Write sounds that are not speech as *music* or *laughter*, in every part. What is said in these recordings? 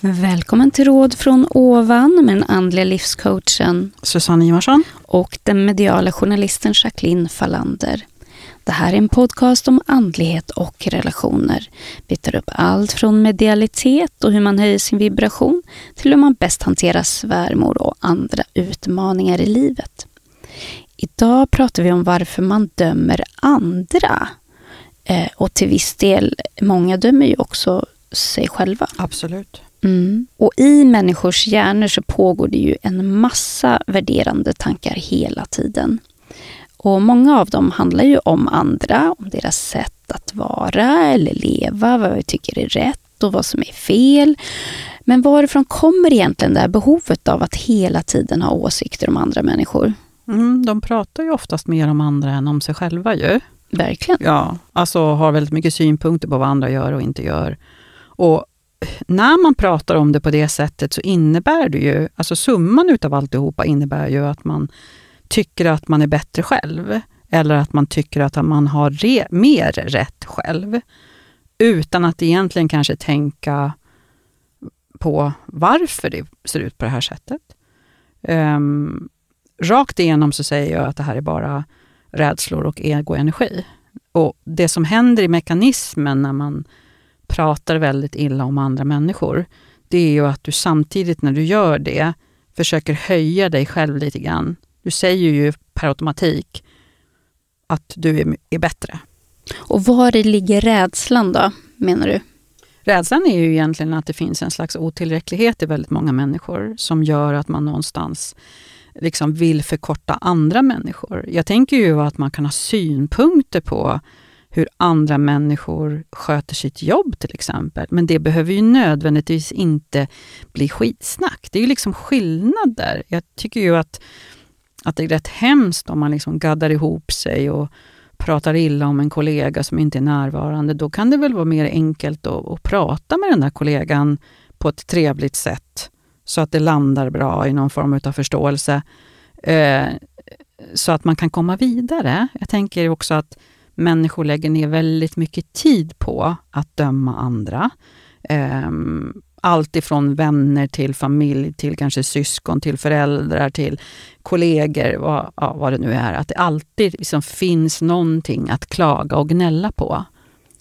Välkommen till Råd från ovan med den andliga livscoachen Susanne Ivarsson. och den mediala journalisten Jacqueline Fallander. Det här är en podcast om andlighet och relationer. Vi tar upp allt från medialitet och hur man höjer sin vibration till hur man bäst hanterar svärmor och andra utmaningar i livet. Idag pratar vi om varför man dömer andra. Eh, och till viss del, många dömer ju också sig själva. Absolut. Mm. Och i människors hjärnor så pågår det ju en massa värderande tankar hela tiden. Och många av dem handlar ju om andra, om deras sätt att vara eller leva, vad vi tycker är rätt och vad som är fel. Men varifrån kommer egentligen det här behovet av att hela tiden ha åsikter om andra människor? Mm, de pratar ju oftast mer om andra än om sig själva ju. Verkligen. Ja, alltså har väldigt mycket synpunkter på vad andra gör och inte gör. Och när man pratar om det på det sättet så innebär det ju, alltså summan utav alltihopa innebär ju att man tycker att man är bättre själv. Eller att man tycker att man har re, mer rätt själv. Utan att egentligen kanske tänka på varför det ser ut på det här sättet. Um, rakt igenom så säger jag att det här är bara rädslor och egoenergi. Och det som händer i mekanismen när man pratar väldigt illa om andra människor, det är ju att du samtidigt när du gör det försöker höja dig själv lite grann. Du säger ju per automatik att du är, är bättre. Och var ligger rädslan då, menar du? Rädslan är ju egentligen att det finns en slags otillräcklighet i väldigt många människor som gör att man någonstans liksom vill förkorta andra människor. Jag tänker ju att man kan ha synpunkter på hur andra människor sköter sitt jobb till exempel. Men det behöver ju nödvändigtvis inte bli skitsnack. Det är ju liksom skillnad där. Jag tycker ju att, att det är rätt hemskt om man liksom gaddar ihop sig och pratar illa om en kollega som inte är närvarande. Då kan det väl vara mer enkelt att, att prata med den där kollegan på ett trevligt sätt så att det landar bra i någon form av förståelse. Eh, så att man kan komma vidare. Jag tänker också att människor lägger ner väldigt mycket tid på att döma andra. Um, allt ifrån vänner till familj, till kanske syskon, till föräldrar, till kollegor, vad, ja, vad det nu är. Att det alltid liksom finns någonting att klaga och gnälla på.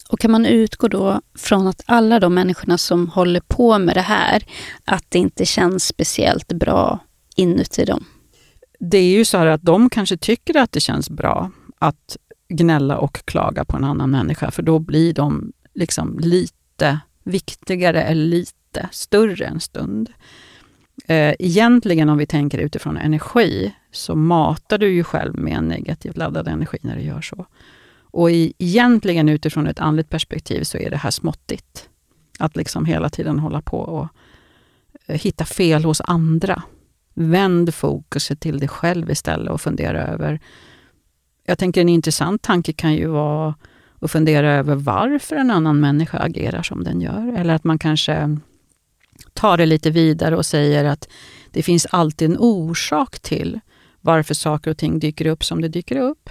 Och kan man utgå då från att alla de människorna som håller på med det här, att det inte känns speciellt bra inuti dem? Det är ju så att de kanske tycker att det känns bra att gnälla och klaga på en annan människa, för då blir de liksom lite viktigare eller lite större en stund. Eh, egentligen om vi tänker utifrån energi, så matar du ju själv med en negativt laddad energi när du gör så. Och i, egentligen utifrån ett andligt perspektiv så är det här småttigt. Att liksom hela tiden hålla på och eh, hitta fel hos andra. Vänd fokuset till dig själv istället och fundera över jag tänker en intressant tanke kan ju vara att fundera över varför en annan människa agerar som den gör. Eller att man kanske tar det lite vidare och säger att det finns alltid en orsak till varför saker och ting dyker upp som det dyker upp.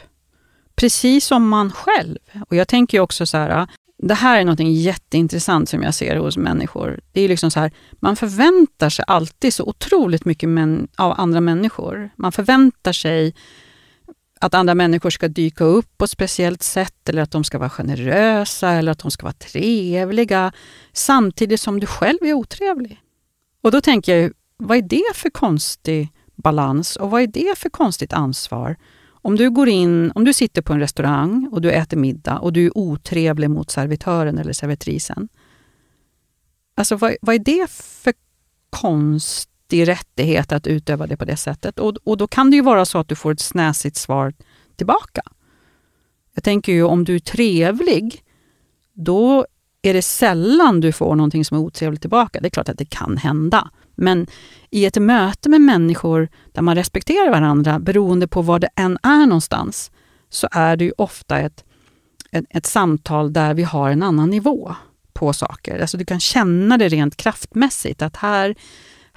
Precis som man själv. Och jag tänker också så här, det här är något jätteintressant som jag ser hos människor. Det är liksom så här, man förväntar sig alltid så otroligt mycket av andra människor. Man förväntar sig att andra människor ska dyka upp på ett speciellt sätt eller att de ska vara generösa eller att de ska vara trevliga samtidigt som du själv är otrevlig. Och då tänker jag, vad är det för konstig balans och vad är det för konstigt ansvar? Om du går in, om du sitter på en restaurang och du äter middag och du är otrevlig mot servitören eller servitrisen. Alltså vad, vad är det för konst riktig rättighet att utöva det på det sättet. Och, och då kan det ju vara så att du får ett snäsigt svar tillbaka. Jag tänker ju om du är trevlig, då är det sällan du får någonting som är otrevligt tillbaka. Det är klart att det kan hända. Men i ett möte med människor där man respekterar varandra, beroende på var det än är någonstans, så är det ju ofta ett, ett, ett samtal där vi har en annan nivå på saker. Alltså du kan känna det rent kraftmässigt, att här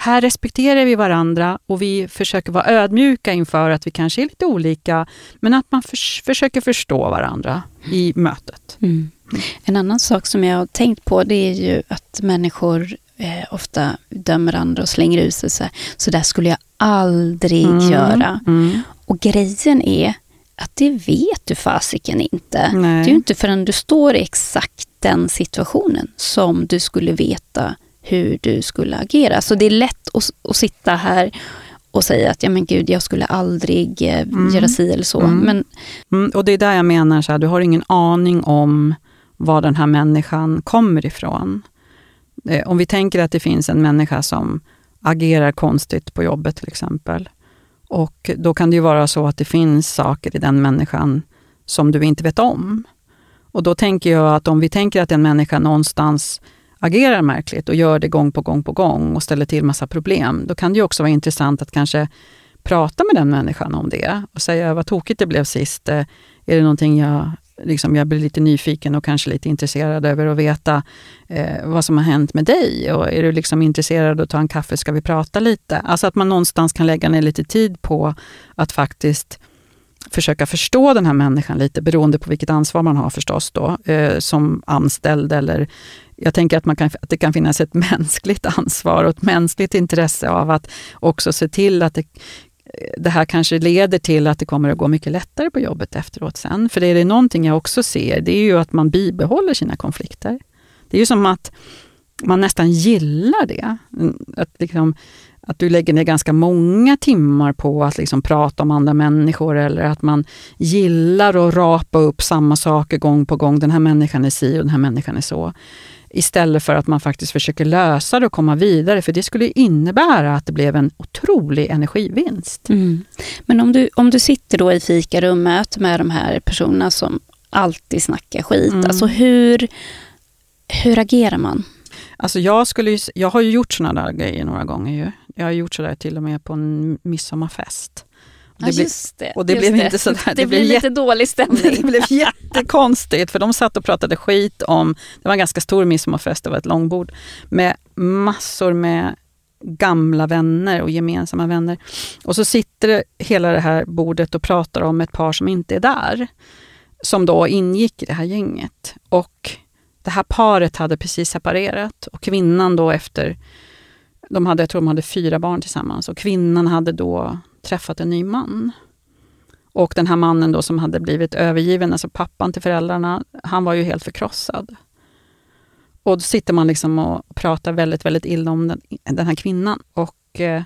här respekterar vi varandra och vi försöker vara ödmjuka inför att vi kanske är lite olika, men att man för, försöker förstå varandra i mötet. Mm. En annan sak som jag har tänkt på det är ju att människor eh, ofta dömer andra och slänger ut sig så här, så där skulle jag aldrig Mm, göra. Mm. Och grejen är att det vet du fasiken inte. Nej. Det är ju inte förrän du står i exakt den situationen som du skulle veta hur du skulle agera. Så det är lätt att, att sitta här och säga att ja men gud, jag skulle aldrig eh, Mm. göra si eller så. Mm. Men Mm, och det är där jag menar, så här, du har ingen aning om var den här människan kommer ifrån. Eh, om vi tänker att det finns en människa som agerar konstigt på jobbet till exempel. Och då kan det ju vara så att det finns saker i den människan som du inte vet om. Och då tänker jag att om vi tänker att en människa någonstans agerar märkligt och gör det gång på gång på gång och ställer till massa problem, då kan det ju också vara intressant att kanske prata med den människan om det och säga vad tokigt det blev sist. Eh, är det någonting jag, liksom, jag blir lite nyfiken och kanske lite intresserad över att veta eh, vad som har hänt med dig? Och är du liksom intresserad av att ta en kaffe, ska vi prata lite? Alltså att man någonstans kan lägga ner lite tid på att faktiskt försöka förstå den här människan lite, beroende på vilket ansvar man har förstås då, eh, som anställd eller jag tänker att, man kan, att det kan finnas ett *laughs* mänskligt ansvar och ett mänskligt intresse av att också se till att det, eh, det här kanske leder till att det kommer att gå mycket lättare på jobbet efteråt sen. För det är det någonting jag också ser, det är ju att man bibehåller sina konflikter. Det är ju som att man nästan gillar det. Mm, att, liksom, att du lägger ner ganska många timmar på att liksom prata om andra människor eller att man gillar att rapa upp samma saker gång på gång. Den här människan är si och den här människan är så. Istället för att man faktiskt försöker lösa det och komma vidare. För det skulle innebära att det blev en otrolig energivinst. Mm. Men om du, om du sitter då i fikarummet med de här personerna som alltid snackar skit, Mm. alltså hur, hur agerar man? Alltså jag, skulle ju, jag har ju gjort såna där grejer några gånger. Ju. Jag har gjort sådär till och med på en midsommarfest. Det, blev, det. och det just blev inte sådär. *laughs* Det, det blev lite dålig stämning. *laughs* det blev jättekonstigt, för de satt och pratade skit om, det var en ganska stor midsommarfest, det var ett långbord, med massor med gamla vänner och gemensamma vänner. Och så sitter det hela det här bordet och pratar om ett par som inte är där, som då ingick i det här gänget. Och det här paret hade precis separerat och kvinnan då efter, de hade, jag tror de hade fyra barn tillsammans, och kvinnan hade då träffat en ny man. Och den här mannen då som hade blivit övergiven, alltså pappan till föräldrarna, han var ju helt förkrossad. Och då sitter man liksom och pratar väldigt, väldigt illa om den, den här kvinnan. Och eh,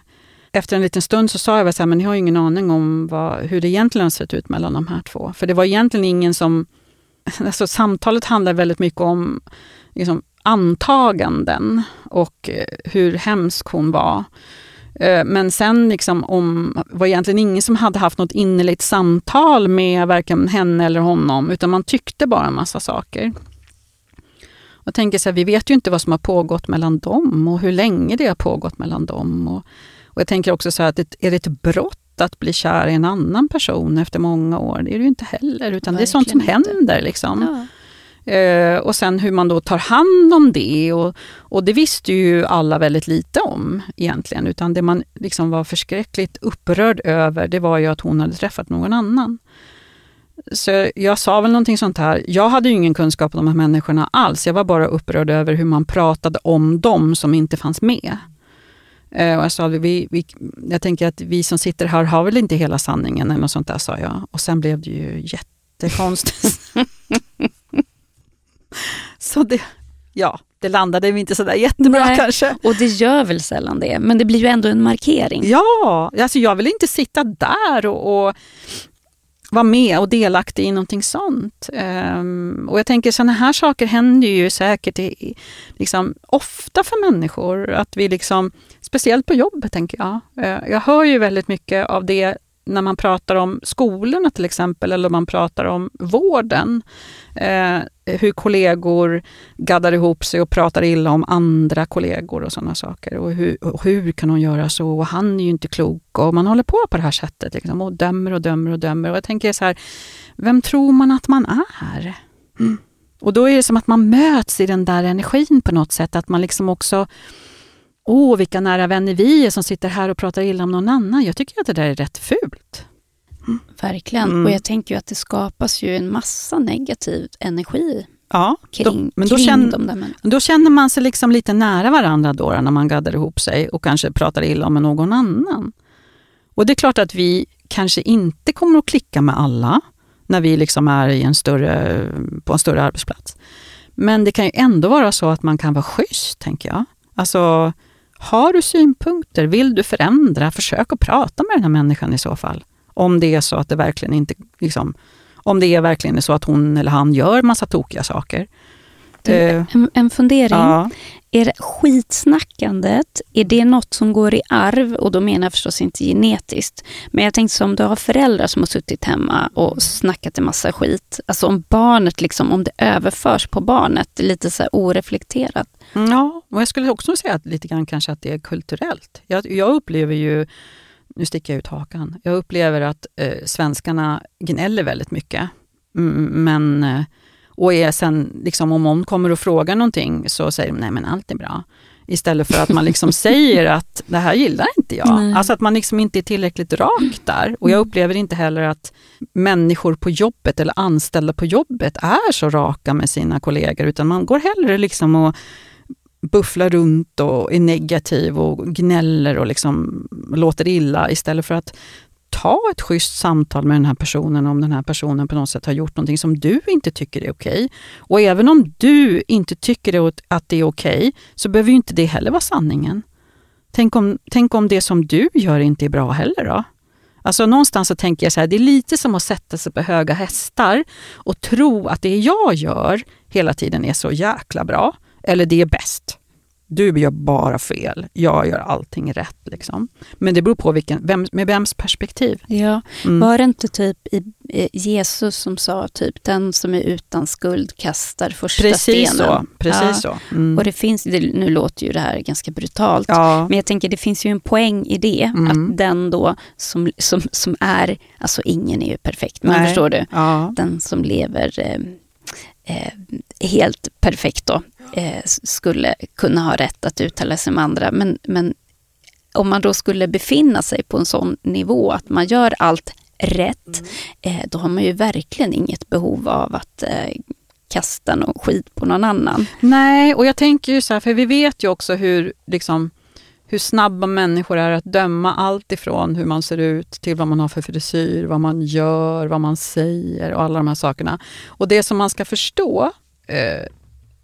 efter en liten stund så sa jag så här, men ni har ju ingen aning om vad, hur det egentligen har sett ut mellan de här två. För det var egentligen ingen som... *laughs* Alltså samtalet handlar väldigt mycket om liksom, antaganden och eh, hur hemsk hon var. Eh, Men sen liksom om, var egentligen ingen som hade haft något innerligt samtal med varken henne eller honom, utan man tyckte bara en massa saker. Jag tänker så här, vi vet ju inte vad som har pågått mellan dem och hur länge det har pågått mellan dem. Och, och jag tänker också så här, att det, är det ett brott att bli kär i en annan person efter många år? Det är det ju inte heller, utan det är sånt som Verkligen händer. Liksom. Ja. Eh, och sen hur man då tar hand om det. Och, och det visste ju alla väldigt lite om egentligen. Utan det man liksom var förskräckligt upprörd över, det var ju att hon hade träffat någon annan. Så jag sa väl någonting sånt här. Jag hade ju ingen kunskap om de här människorna alls. Jag var bara upprörd över hur man pratade om dem som inte fanns med. Eh, och jag sa, vi, vi, jag tänker att vi som sitter här har väl inte hela sanningen eller något sånt där, sa jag. Och sen blev det ju jättekonstigt. *laughs* *laughs* Så det, ja, det landade vi inte sådär jättebra Nej. kanske. Och det gör väl sällan det, men det blir ju ändå en markering. Ja, alltså jag vill inte sitta där och, och vara med och delaktig i någonting sånt. Ehm, och jag tänker sådana här saker händer ju säkert i, liksom, ofta för människor. Att vi liksom, speciellt på jobbet tänker jag. Eh, jag hör ju väldigt mycket av det när man pratar om skolorna till exempel, eller man pratar om vården. Eh, Eh, hur kollegor gaddar ihop sig och pratar illa om andra kollegor och sådana saker. Och hur, och hur kan hon göra så? Och han är ju inte klok. Och man håller på på det här sättet liksom, och dömer och dömer och dömer. Och jag tänker så här, vem tror man att man är? Mm. Och då är det som att man möts i den där energin på något sätt. Att man liksom också Åh, vilka nära vänner vi är som sitter här och pratar illa om någon annan. Jag tycker att det där är rätt fult. Verkligen. Mm. Och jag tänker ju att det skapas ju en massa negativ energi Ja, kring, då, men då kring känner, de där människorna. då känner man sig liksom lite nära varandra då när man gaddar ihop sig och kanske pratar illa om någon annan. Och det är klart att vi kanske inte kommer att klicka med alla när vi liksom är i en större, på en större arbetsplats. Men det kan ju ändå vara så att man kan vara schysst, tänker jag. Alltså, har du synpunkter, vill du förändra, försök att prata med den här människan i så fall. Om det är så att det verkligen inte, liksom, om det är verkligen så att hon eller han gör massa tokiga saker. Du, Eh, en, en fundering. ja. Är det skitsnackandet, är det något som går i arv? Och då menar jag förstås inte genetiskt. Men jag tänkte som du har föräldrar som har suttit hemma och snackat en massa skit. Alltså om barnet, liksom, om det överförs på barnet, lite så oreflekterat. Ja, och jag skulle också säga att lite grann kanske att det är kulturellt. Jag, jag upplever ju, nu sticker jag ut hakan, jag upplever att eh, svenskarna gnäller väldigt mycket. Mm, men, eh, och är sen, liksom, om någon kommer och frågar någonting så säger de nej men allt är bra. Istället för att man liksom *laughs* säger att det här gillar inte jag. Nej. Alltså att man liksom inte är tillräckligt rak där. Och jag upplever inte heller att människor på jobbet eller anställda på jobbet är så raka med sina kollegor, utan man går hellre liksom och bufflar runt och är negativ och gnäller och liksom låter illa istället för att ta ett schysst samtal med den här personen om den här personen på något sätt har gjort någonting som du inte tycker är okej. Och även om du inte tycker att det är okej så behöver ju inte det heller vara sanningen. Tänk om, tänk om det som du gör inte är bra heller då? Alltså någonstans så tänker jag så här, det är lite som att sätta sig på höga hästar och tro att det jag gör hela tiden är så jäkla bra, eller det är bäst. Du gör bara fel, jag gör allting rätt. Liksom. Men det beror på vilken, vem, med vems perspektiv. Ja, Mm. var det inte typ i, Jesus som sa typ den som är utan skuld kastar första Precis stenen? så. Precis Ja. så. Mm. Och det finns, det, nu låter ju det här ganska brutalt, ja. men jag tänker det finns ju en poäng i det. Mm. Att den då som, som, som är, alltså ingen är ju perfekt, men Nej. förstår du? ja. Den som lever eh, eh, helt perfekt då, eh, skulle kunna ha rätt att uttala sig med andra. Men, men om man då skulle befinna sig på en sån nivå att man gör allt rätt, eh, då har man ju verkligen inget behov av att eh, kasta någon skit på någon annan. Nej, och jag tänker ju så här, för vi vet ju också hur, liksom, hur snabba människor är att döma allt ifrån hur man ser ut till vad man har för frisyr, vad man gör, vad man säger och alla de här sakerna. Och det som man ska förstå, eh,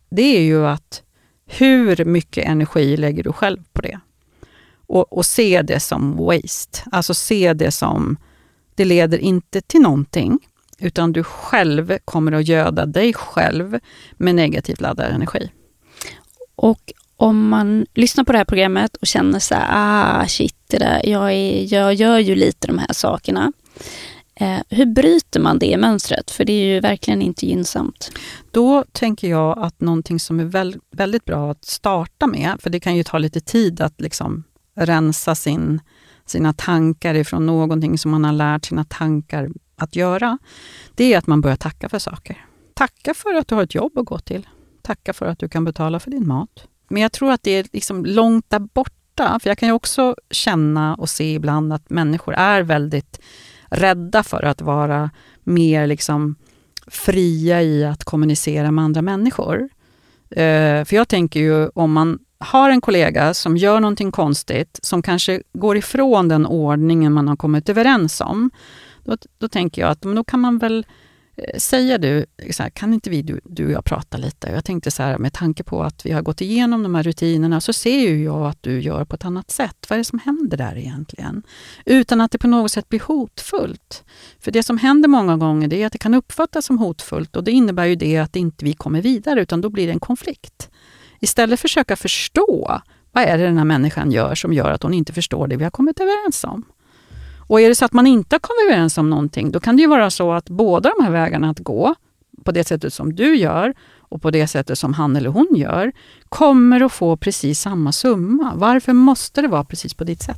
det är ju att hur mycket energi lägger du själv på det? Och, och se det som waste, alltså se det som, det leder inte till någonting, utan du själv kommer att göda dig själv med negativt laddad energi. Och om man lyssnar på det här programmet och känner så här, ah shit, det där, jag, är, jag gör ju lite de här sakerna. Eh, hur bryter man det mönstret? För det är ju verkligen inte gynnsamt. Då tänker jag att någonting som är väl, väldigt bra att starta med, för det kan ju ta lite tid att liksom rensa sin, sina tankar ifrån någonting som man har lärt sina tankar att göra, det är att man börjar tacka för saker. Tacka för att du har ett jobb att gå till. Tacka för att du kan betala för din mat. Men jag tror att det är liksom långt där borta, för jag kan ju också känna och se ibland att människor är väldigt rädda för att vara mer liksom fria i att kommunicera med andra människor. Eh, för jag tänker ju om man har en kollega som gör någonting konstigt, som kanske går ifrån den ordningen man har kommit överens om, då, då tänker jag att då kan man väl Eh, säger säga du, så här, kan inte vi, du, du och jag prata lite? Jag tänkte så här, med tanke på att vi har gått igenom de här rutinerna, så ser ju jag att du gör på ett annat sätt. Vad är det som händer där egentligen? Utan att det på något sätt blir hotfullt. För det som händer många gånger det är att det kan uppfattas som hotfullt och det innebär ju det att inte vi kommer vidare, utan då blir det en konflikt. Istället försöka förstå vad är det den här människan gör som gör att hon inte förstår det vi har kommit överens om. Och är det så att man inte har kommit överens om någonting, då kan det ju vara så att båda de här vägarna att gå, på det sättet som du gör och på det sättet som han eller hon gör, kommer att få precis samma summa. Varför måste det vara precis på ditt sätt?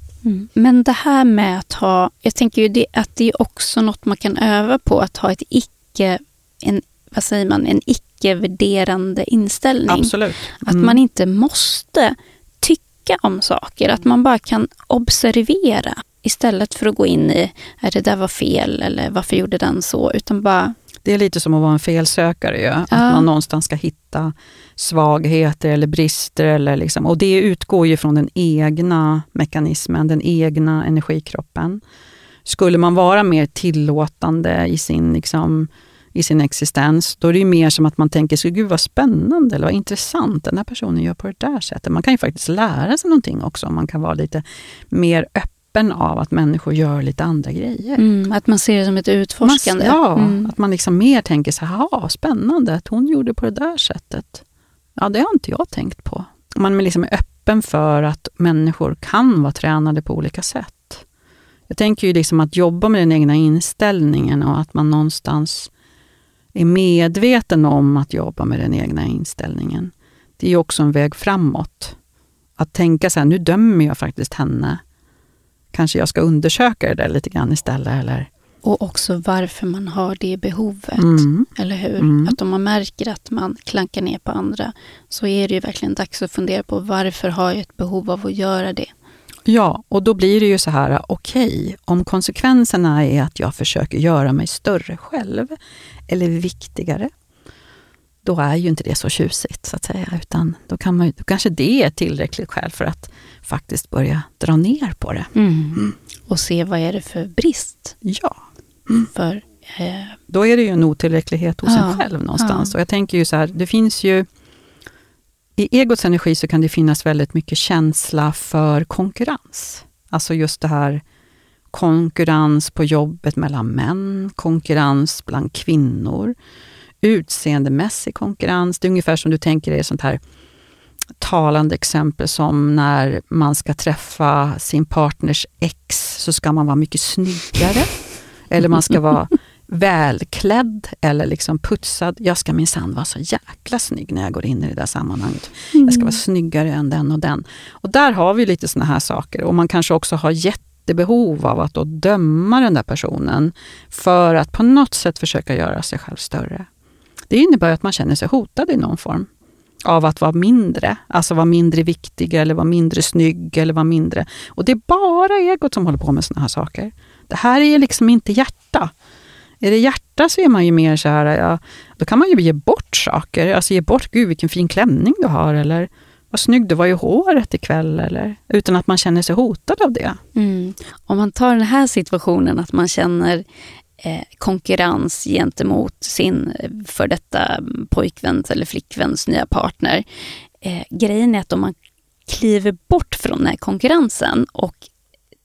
Men det här med att ha, jag tänker ju det, att det är också något man kan öva på, att ha ett icke, en, vad säger man, en icke-värderande inställning. Absolut. Att Mm. man inte måste tycka om saker, att man bara kan observera istället för att gå in i, är det där var fel eller varför gjorde den så, utan bara Det är lite som att vara en felsökare ju. Att man någonstans ska hitta svagheter eller brister. Eller liksom, och det utgår ju från den egna mekanismen, den egna energikroppen. Skulle man vara mer tillåtande i sin, liksom, i sin existens, då är det mer som att man tänker sig, gud vad spännande eller vad intressant den här personen gör på det där sättet. Man kan ju faktiskt lära sig någonting också om man kan vara lite mer öppen av att människor gör lite andra grejer. Mm, att man ser det som ett utforskande. Man, ja, mm. att man liksom mer tänker så här, spännande att hon gjorde på det där sättet. Ja, det har inte jag tänkt på. Man liksom är öppen för att människor kan vara tränade på olika sätt. Jag tänker ju liksom att jobba med den egna inställningen och att man någonstans är medveten om att jobba med den egna inställningen. Det är också en väg framåt. Att tänka så här, nu dömer jag faktiskt henne. Kanske jag ska undersöka det där lite grann istället. Eller? Och också varför man har det behovet, mm. eller hur? Mm. Att om man märker att man klankar ner på andra, så är det ju verkligen dags att fundera på varför har jag ett behov av att göra det? Ja, och då blir det ju så här, okej, okay, om konsekvenserna är att jag försöker göra mig större själv, eller viktigare, då är ju inte det så tjusigt, så att säga. Utan då, kan man, då kanske det är tillräckligt skäl för att faktiskt börja dra ner på det. Mm. Mm. Och se vad är det för brist? Ja. Mm. För, eh... Då är det ju en otillräcklighet hos ja. en själv någonstans. Ja. Och jag tänker ju så här, det finns ju i egots energi så kan det finnas väldigt mycket känsla för konkurrens. Alltså just det här konkurrens på jobbet mellan män, konkurrens bland kvinnor, utseendemässig konkurrens. Det är ungefär som du tänker dig sånt här talande exempel som när man ska träffa sin partners ex så ska man vara mycket snyggare. Eller man ska vara välklädd eller liksom putsad. Jag ska minsann vara så jäkla snygg när jag går in i det där sammanhanget. Mm. Jag ska vara snyggare än den och den. Och där har vi lite såna här saker. Och man kanske också har jättebehov av att döma den där personen för att på något sätt försöka göra sig själv större. Det innebär att man känner sig hotad i någon form av att vara mindre. Alltså vara mindre viktig eller vara mindre snygg eller vara mindre. Och det är bara egot som håller på med sådana här saker. Det här är liksom inte hjärta. Är det hjärta så är man ju mer så här, ja, då kan man ju ge bort saker. Alltså ge bort, gud vilken fin klänning du har, eller vad snygg du var i håret ikväll, eller utan att man känner sig hotad av det. Mm. Om man tar den här situationen, att man känner eh, konkurrens gentemot sin eh, för detta pojkväns eller flickväns nya partner. Eh, grejen är att om man kliver bort från den här konkurrensen och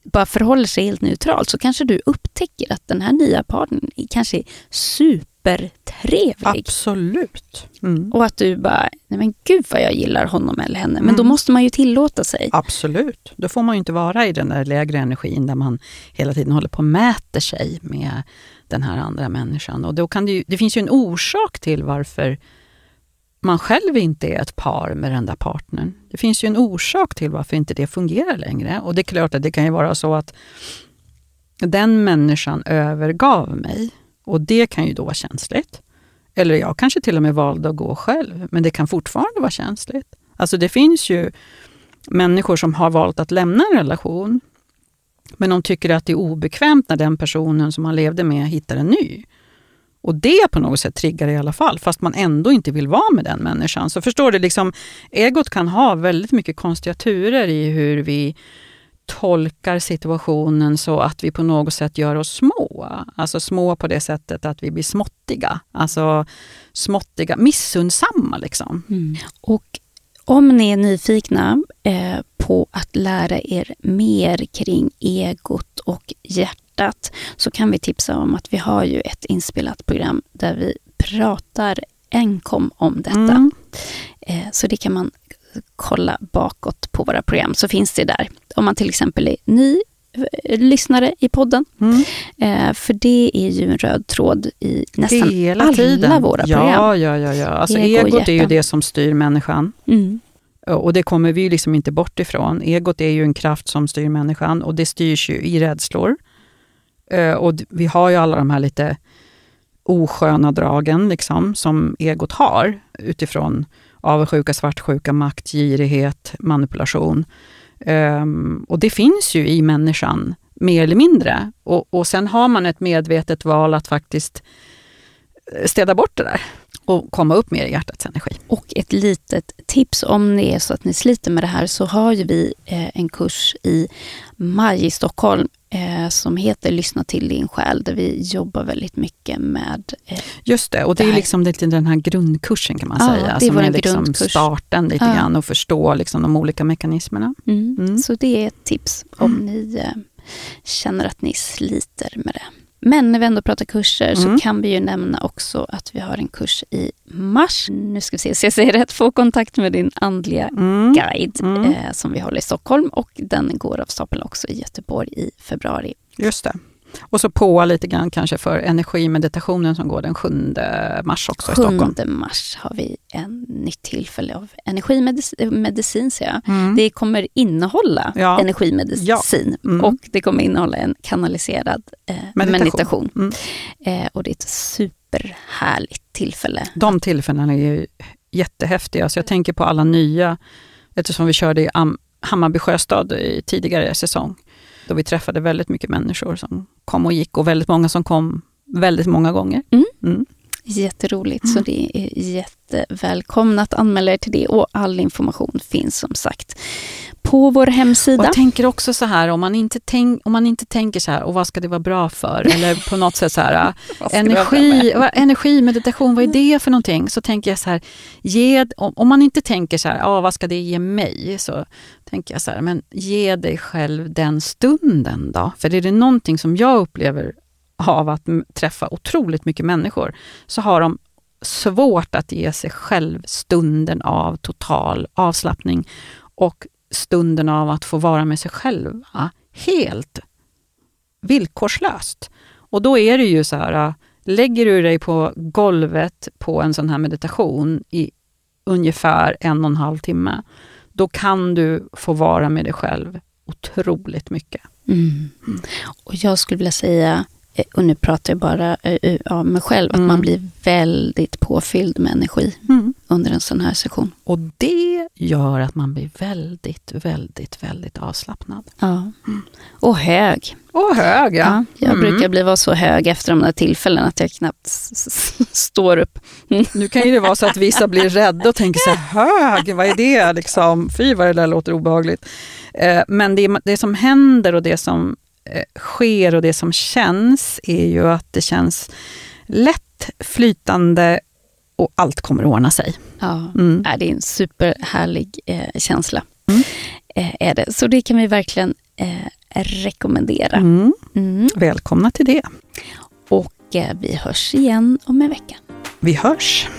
bara förhåller sig helt neutralt så kanske du upptäcker att den här nya partnern kanske är super supertrevlig. Absolut. Mm. Och att du bara, nej men gud vad jag gillar honom eller henne. Men mm. då måste man ju tillåta sig. Absolut. Då får man ju inte vara i den där lägre energin där man hela tiden håller på och mäter sig med den här andra människan. Och då kan det, ju, det finns ju en orsak till varför man själv inte är ett par med den där partnern. Det finns ju en orsak till varför inte det fungerar längre. Och det är klart att det kan ju vara så att den människan övergav mig och det kan ju då vara känsligt. Eller jag kanske till och med valde att gå själv, men det kan fortfarande vara känsligt. Alltså det finns ju människor som har valt att lämna en relation, men de tycker att det är obekvämt när den personen som man levde med hittar en ny. Och det på något sätt triggar i alla fall, fast man ändå inte vill vara med den människan. Så förstår du, liksom, egot kan ha väldigt mycket konstiga turer i hur vi tolkar situationen så att vi på något sätt gör oss små. Alltså små på det sättet att vi blir småttiga. Alltså småttiga, missundsamma liksom. Mm. Och om ni är nyfikna eh, på att lära er mer kring egot och hjärtat så kan vi tipsa om att vi har ju ett inspelat program där vi pratar enkom om detta. Mm. Eh, så det kan man kolla bakåt på våra program så finns det där. Om man till exempel är ny eh, lyssnare i podden. Mm. Eh, för det är ju en röd tråd i nästan Hela alla tiden. våra program. Ja, ja, ja. ja. Alltså, Ego egot är ju det som styr människan. Mm. Och det kommer vi liksom inte bort ifrån. Egot är ju en kraft som styr människan och det styrs ju i rädslor. Eh, och vi har ju alla de här lite osköna dragen liksom, som egot har utifrån avundsjuka, svartsjuka, makt, girighet, manipulation. Um, och det finns ju i människan, mer eller mindre. Och, och sen har man ett medvetet val att faktiskt eh, städa bort det där och komma upp mer i hjärtats energi. Och ett litet tips om det är så att ni sliter med det här så har ju vi eh, en kurs i maj i Stockholm eh, som heter Lyssna till din själ där vi jobbar väldigt mycket med eh, Just det, och det, det är liksom lite den här grundkursen kan man ja, säga. Det som är liksom grundkurs. starten lite Ja. grann och förstå liksom de olika mekanismerna. Mm. Mm. Så det är ett tips om ni eh, känner att ni sliter med det. Men när vi ändå pratar kurser Mm. så kan vi ju nämna också att vi har en kurs i mars. Nu ska vi se så jag säger rätt. Få kontakt med din andliga Mm. guide Mm. eh, som vi håller i Stockholm och den går av stapeln också i Göteborg i februari. Just det. Och så på lite grann kanske för energimeditationen som går den 7 mars också i Stockholm. 7 mars har vi en nytt tillfälle av energimedicin. Ser jag. Mm. Det kommer innehålla Ja. energimedicin Mm. och det kommer innehålla en kanaliserad eh, meditation. Meditation. Mm. Eh, och det är ett superhärligt tillfälle. De tillfällena är ju jättehäftiga, så jag tänker på alla nya, eftersom vi körde i Am- Hammarby sjöstad i tidigare säsong, då vi träffade väldigt mycket människor som kom och gick och väldigt många som kom väldigt många gånger. Mm. Mm. Jätteroligt, så det är jättevälkomna att anmäla er till det och all information finns som sagt på vår Och hemsida. jag tänker också så här, om man, inte tänk, om man inte tänker så här, och vad ska det vara bra för? *laughs* Eller på något sätt så här, energi, vad, energimeditation, vad är det för någonting? Så tänker jag så här, ge, om, om man inte tänker så här, ah, vad ska det ge mig? Så tänker jag så här, men ge dig själv den stunden då. För är det någonting som jag upplever av att träffa otroligt mycket människor, så har de svårt att ge sig själv stunden av total avslappning och stunden av att få vara med sig själva helt villkorslöst. Och då är det ju så här, äh, lägger du dig på golvet på en sån här meditation i ungefär en och en halv timme, då kan du få vara med dig själv otroligt mycket. Mm. Och jag skulle vilja säga, och nu pratar jag bara eh, av mig själv, att Mm. man blir väldigt påfylld med energi under en sån här session. Och det gör att man blir väldigt, väldigt, väldigt avslappnad. Ja. Och hög. Och hög, ja. Ja, jag Mm. brukar bli vara så hög efter de där tillfällen att jag knappt står upp. Nu kan ju det vara så att vissa blir rädda och tänker så här, hög, vad är det? Liksom, fy vad det där låter obehagligt. Eh, men det, det som händer och det som eh, sker och det som känns är ju att det känns lätt, flytande och allt kommer att ordna sig. Ja. Mm. Ja, det är en superhärlig eh, känsla. Mm. Eh, är det. Så det kan vi verkligen eh, rekommendera. Mm. Mm. Välkomna till det. Och eh, vi hörs igen om en vecka. Vi hörs.